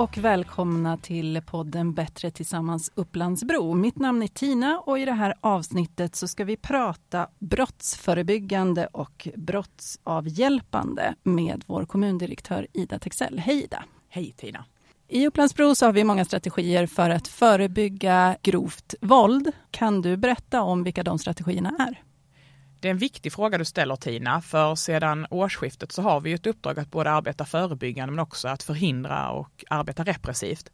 och välkomna till podden Bättre tillsammans Upplandsbro. Mitt namn är Tina och i det här avsnittet så ska vi prata brottsförebyggande och brottsavhjälpande med vår kommundirektör Ida Texell. Hej Ida! Hej Tina! I Upplandsbro så har vi många strategier för att förebygga grovt våld. Kan du berätta om vilka de strategierna är? Det är en viktig fråga du ställer Tina, för sedan årsskiftet så har vi ett uppdrag att både arbeta förebyggande men också att förhindra och arbeta repressivt.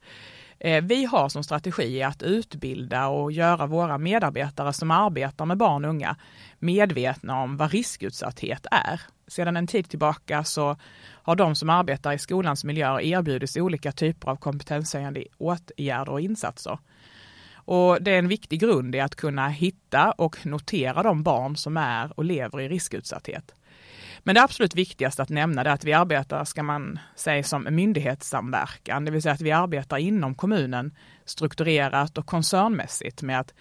Eh, vi har som strategi att utbilda och göra våra medarbetare som arbetar med barn och unga medvetna om vad riskutsatthet är. Sedan en tid tillbaka så har de som arbetar i skolans miljöer erbjudits olika typer av kompetenshöjande åtgärder och insatser. Och det är en viktig grund i att kunna hitta och notera de barn som är och lever i riskutsatthet. Men det absolut viktigaste att nämna är att vi arbetar, ska man säga, som myndighetssamverkan, det vill säga att vi arbetar inom kommunen strukturerat och koncernmässigt med att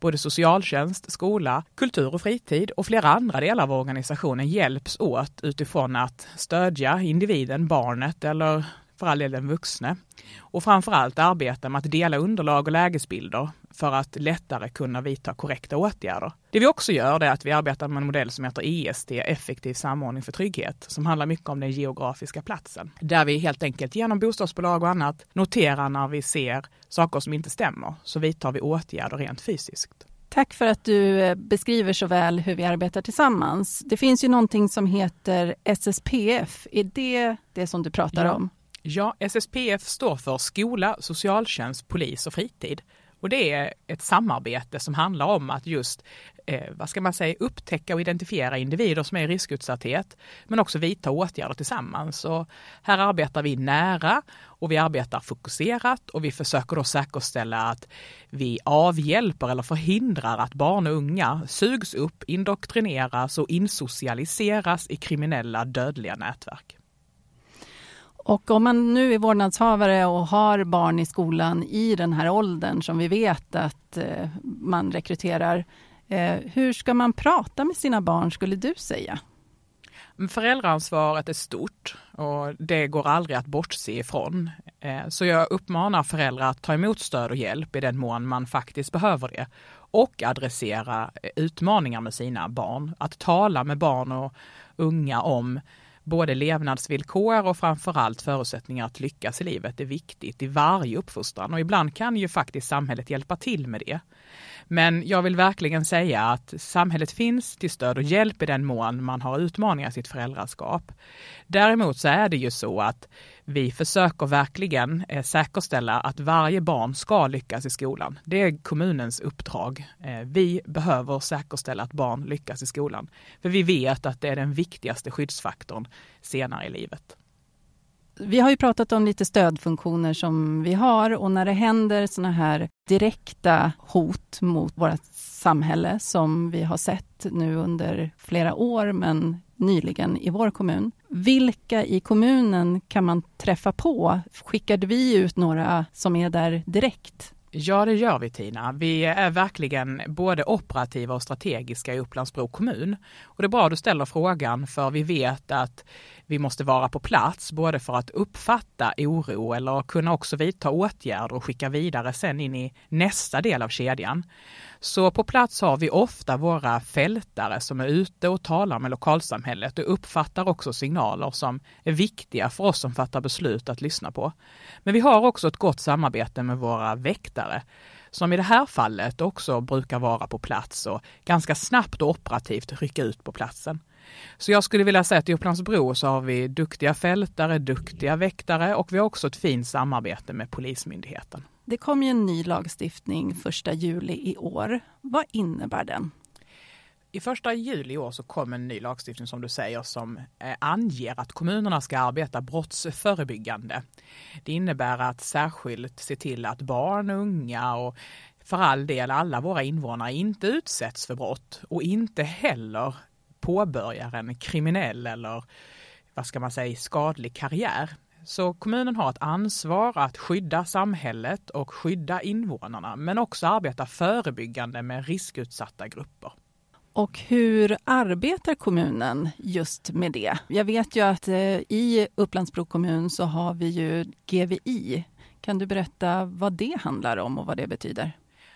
både socialtjänst, skola, kultur och fritid och flera andra delar av organisationen hjälps åt utifrån att stödja individen, barnet eller för all del den vuxne. Och framförallt arbeta med att dela underlag och lägesbilder för att lättare kunna vidta korrekta åtgärder. Det vi också gör är att vi arbetar med en modell som heter EST, effektiv samordning för trygghet, som handlar mycket om den geografiska platsen. Där vi helt enkelt genom bostadsbolag och annat noterar när vi ser saker som inte stämmer, så vidtar vi åtgärder rent fysiskt. Tack för att du eh, beskriver så väl hur vi arbetar tillsammans. Det finns ju någonting som heter SSPF. Är det det som du pratar ja. om? Ja, SSPF står för skola, socialtjänst, polis och fritid. Och det är ett samarbete som handlar om att just, eh, vad ska man säga, upptäcka och identifiera individer som är i riskutsatthet, men också vidta åtgärder tillsammans. Och här arbetar vi nära och vi arbetar fokuserat och vi försöker då säkerställa att vi avhjälper eller förhindrar att barn och unga sugs upp, indoktrineras och insocialiseras i kriminella dödliga nätverk. Och om man nu är vårdnadshavare och har barn i skolan i den här åldern som vi vet att eh, man rekryterar, eh, hur ska man prata med sina barn skulle du säga? Föräldraansvaret är stort och det går aldrig att bortse ifrån. Eh, så jag uppmanar föräldrar att ta emot stöd och hjälp i den mån man faktiskt behöver det och adressera utmaningar med sina barn. Att tala med barn och unga om både levnadsvillkor och framförallt förutsättningar att lyckas i livet är viktigt i varje uppfostran och ibland kan ju faktiskt samhället hjälpa till med det. Men jag vill verkligen säga att samhället finns till stöd och hjälp i den mån man har utmaningar i sitt föräldraskap. Däremot så är det ju så att vi försöker verkligen eh, säkerställa att varje barn ska lyckas i skolan. Det är kommunens uppdrag. Eh, vi behöver säkerställa att barn lyckas i skolan. För vi vet att det är den viktigaste skyddsfaktorn senare i livet. Vi har ju pratat om lite stödfunktioner som vi har och när det händer sådana här direkta hot mot vårt samhälle som vi har sett nu under flera år men nyligen i vår kommun. Vilka i kommunen kan man träffa på? Skickade vi ut några som är där direkt? Ja, det gör vi Tina. Vi är verkligen både operativa och strategiska i Upplandsbro kommun. Och det är bra att du ställer frågan för vi vet att vi måste vara på plats både för att uppfatta oro eller kunna också vidta åtgärder och skicka vidare sen in i nästa del av kedjan. Så på plats har vi ofta våra fältare som är ute och talar med lokalsamhället och uppfattar också signaler som är viktiga för oss som fattar beslut att lyssna på. Men vi har också ett gott samarbete med våra väktare som i det här fallet också brukar vara på plats och ganska snabbt och operativt rycka ut på platsen. Så jag skulle vilja säga att i Upplandsbro så har vi duktiga fältare, duktiga väktare och vi har också ett fint samarbete med Polismyndigheten. Det kom ju en ny lagstiftning 1 juli i år. Vad innebär den? I första juli i år så kom en ny lagstiftning som du säger som eh, anger att kommunerna ska arbeta brottsförebyggande. Det innebär att särskilt se till att barn, unga och för all del alla våra invånare inte utsätts för brott och inte heller påbörjar en kriminell eller vad ska man säga skadlig karriär. Så kommunen har ett ansvar att skydda samhället och skydda invånarna men också arbeta förebyggande med riskutsatta grupper. Och hur arbetar kommunen just med det? Jag vet ju att eh, i Upplandsbro kommun så har vi ju GVI. Kan du berätta vad det handlar om och vad det betyder?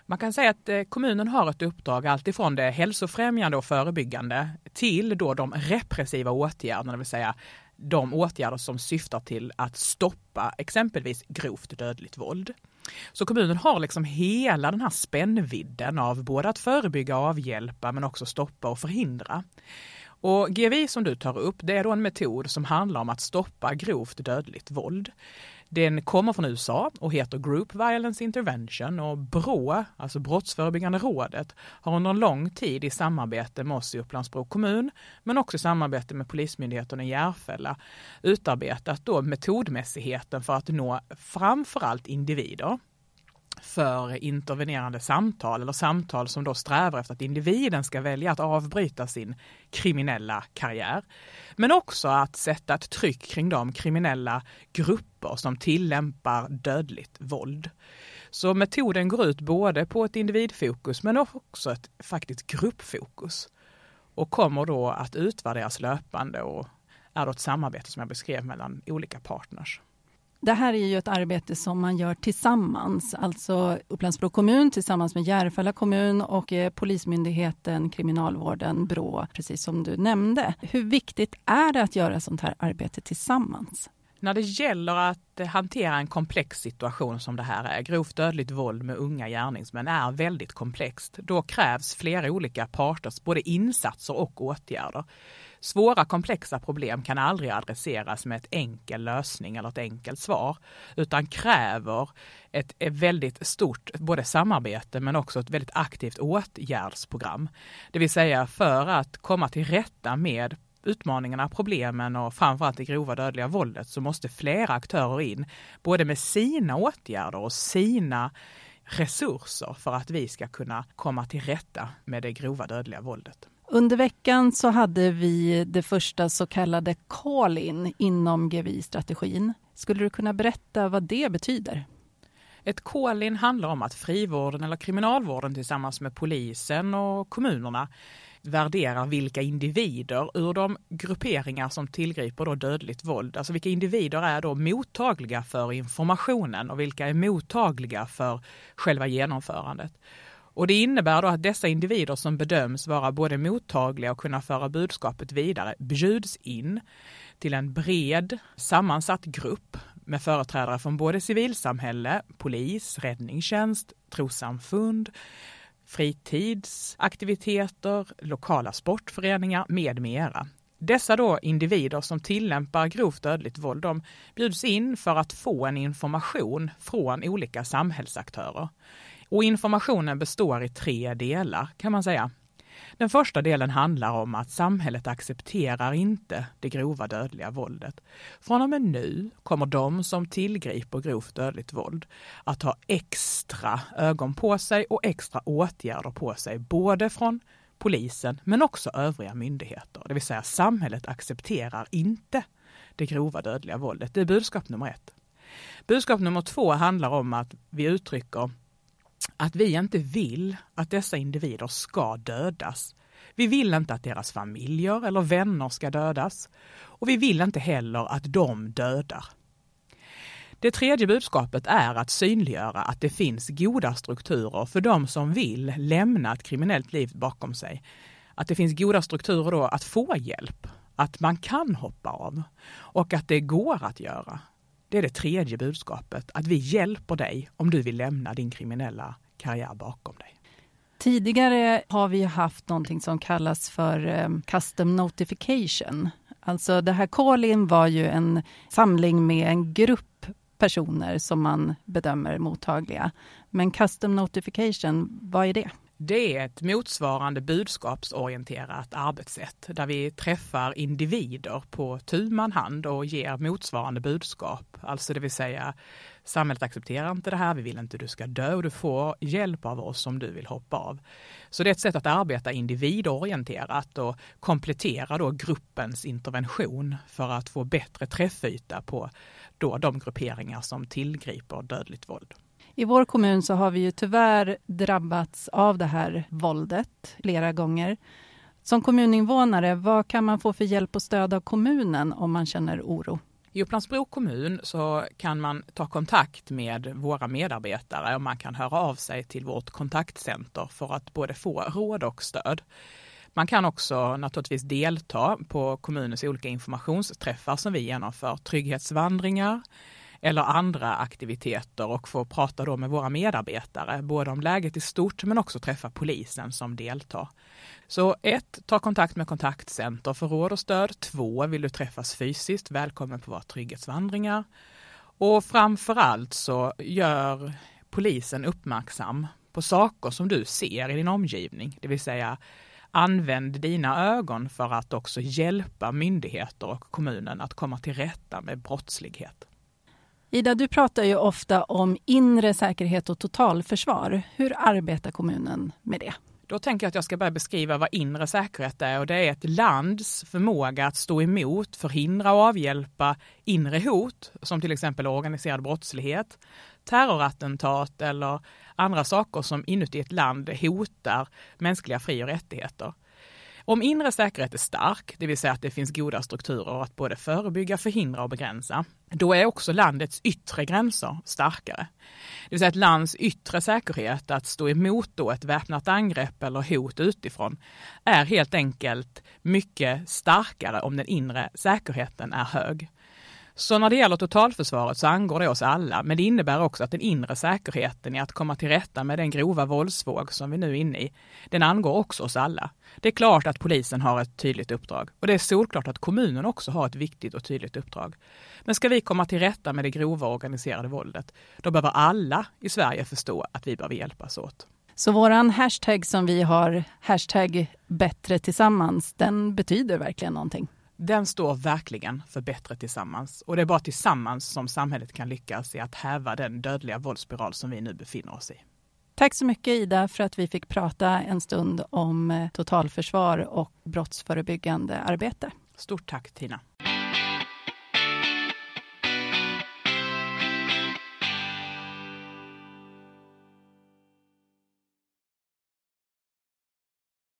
Man kan säga att eh, kommunen har ett uppdrag alltifrån det hälsofrämjande och förebyggande till då de repressiva åtgärderna, det vill säga de åtgärder som syftar till att stoppa exempelvis grovt dödligt våld. Så kommunen har liksom hela den här spännvidden av både att förebygga och avhjälpa men också stoppa och förhindra. Och GVI som du tar upp, det är då en metod som handlar om att stoppa grovt dödligt våld. Den kommer från USA och heter Group Violence Intervention och BRÅ, alltså Brottsförebyggande rådet, har under en lång tid i samarbete med oss i Upplandsbro kommun, men också i samarbete med Polismyndigheten i Järfälla, utarbetat då metodmässigheten för att nå framförallt individer för intervenerande samtal eller samtal som då strävar efter att individen ska välja att avbryta sin kriminella karriär. Men också att sätta ett tryck kring de kriminella grupper som tillämpar dödligt våld. Så metoden går ut både på ett individfokus men också ett faktiskt gruppfokus och kommer då att utvärderas löpande och är då ett samarbete som jag beskrev mellan olika partners. Det här är ju ett arbete som man gör tillsammans, alltså Upplandsbro kommun tillsammans med Järfälla kommun och eh, Polismyndigheten, Kriminalvården, Brå, precis som du nämnde. Hur viktigt är det att göra sånt här arbete tillsammans? När det gäller att hantera en komplex situation som det här är, grovt dödligt våld med unga gärningsmän är väldigt komplext. Då krävs flera olika parters både insatser och åtgärder. Svåra komplexa problem kan aldrig adresseras med ett enkel lösning eller ett enkelt svar, utan kräver ett, väldigt stort både samarbete men också ett väldigt aktivt åtgärdsprogram. Det vill säga för att komma till rätta med utmaningarna, problemen och framförallt det grova dödliga våldet så måste flera aktörer in, både med sina åtgärder och sina resurser för att vi ska kunna komma till rätta med det grova dödliga våldet. Under veckan så hade vi det första så kallade call-in inom GVI-strategin. Skulle du kunna berätta vad det betyder? Ett call-in handlar om att frivården eller kriminalvården tillsammans med polisen och kommunerna värderar vilka individer ur de grupperingar som tillgriper då dödligt våld, alltså vilka individer är då mottagliga för informationen och vilka är mottagliga för själva genomförandet. Och det innebär då att dessa individer som bedöms vara både mottagliga och kunna föra budskapet vidare bjuds in till en bred sammansatt grupp med företrädare från både civilsamhälle, polis, räddningstjänst, trossamfund, fritidsaktiviteter, lokala sportföreningar med mera. Dessa då individer som tillämpar grovt dödligt våld, de bjuds in för att få en information från olika samhällsaktörer. Och informationen består i tre delar kan man säga. Den första delen handlar om att samhället accepterar inte det grova dödliga våldet. Från och med nu kommer de som tillgriper grovt dödligt våld att ha extra ögon på sig och extra åtgärder på sig, både från polisen men också övriga myndigheter. Det vill säga samhället accepterar inte det grova dödliga våldet. Det är budskap nummer ett. Budskap nummer två handlar om att vi uttrycker att vi inte vill att dessa individer ska dödas. Vi vill inte att deras familjer eller vänner ska dödas och vi vill inte heller att de dödar. Det tredje budskapet är att synliggöra att det finns goda strukturer för de som vill lämna ett kriminellt liv bakom sig. Att det finns goda strukturer då att få hjälp, att man kan hoppa av och att det går att göra. Det är det tredje budskapet, att vi hjälper dig om du vill lämna din kriminella karriär bakom dig. Tidigare har vi haft någonting som kallas för ehm, custom notification. Alltså det här call-in var ju en samling med en grupp personer som man bedömer mottagliga. Men custom notification, vad är det? Det är ett motsvarande budskapsorienterat arbetssätt där vi träffar individer på tu man hand och ger motsvarande budskap. Alltså det vill säga samhället accepterar inte det här, vi vill inte du ska dö och du får hjälp av oss om du vill hoppa av. Så det är ett sätt att arbeta individorienterat och komplettera då gruppens intervention för att få bättre träffyta på då de grupperingar som tillgriper dödligt våld. I vår kommun så har vi ju tyvärr drabbats av det här våldet flera gånger. Som kommuninvånare, vad kan man få för hjälp och stöd av kommunen om man känner oro? I Upplands-Bro kommun så kan man ta kontakt med våra medarbetare och man kan höra av sig till vårt kontaktcenter för att både få råd och stöd. Man kan också naturligtvis delta på kommunens olika informationsträffar som vi genomför, trygghetsvandringar eller andra aktiviteter och få prata då med våra medarbetare, både om läget i stort men också träffa polisen som deltar. Så ett, ta kontakt med kontaktcenter för råd och stöd. Två, vill du träffas fysiskt, välkommen på våra trygghetsvandringar. Och framför allt så gör polisen uppmärksam på saker som du ser i din omgivning, det vill säga använd dina ögon för att också hjälpa myndigheter och kommunen att komma till rätta med brottslighet. Ida, du pratar ju ofta om inre säkerhet och totalförsvar. Hur arbetar kommunen med det? Då tänker jag att jag ska börja beskriva vad inre säkerhet är och det är ett lands förmåga att stå emot, förhindra och avhjälpa inre hot som till exempel organiserad brottslighet, terrorattentat eller andra saker som inuti ett land hotar mänskliga fri och rättigheter. Om inre säkerhet är stark, det vill säga att det finns goda strukturer att både förebygga, förhindra och begränsa, då är också landets yttre gränser starkare. Det vill säga ett lands yttre säkerhet, att stå emot då ett väpnat angrepp eller hot utifrån, är helt enkelt mycket starkare om den inre säkerheten är hög. Så när det gäller totalförsvaret så angår det oss alla, men det innebär också att den inre säkerheten i att komma till rätta med den grova våldsvåg som vi nu är inne i, den angår också oss alla. Det är klart att polisen har ett tydligt uppdrag och det är solklart att kommunen också har ett viktigt och tydligt uppdrag. Men ska vi komma till rätta med det grova organiserade våldet, då behöver alla i Sverige förstå att vi behöver hjälpas åt. Så våran hashtag som vi har, hashtag bättre tillsammans, den betyder verkligen någonting? Den står verkligen för bättre tillsammans. Och det är bara tillsammans som samhället kan lyckas i att häva den dödliga våldsspiral som vi nu befinner oss i. Tack så mycket Ida för att vi fick prata en stund om eh, totalförsvar och brottsförebyggande arbete. Stort tack Tina.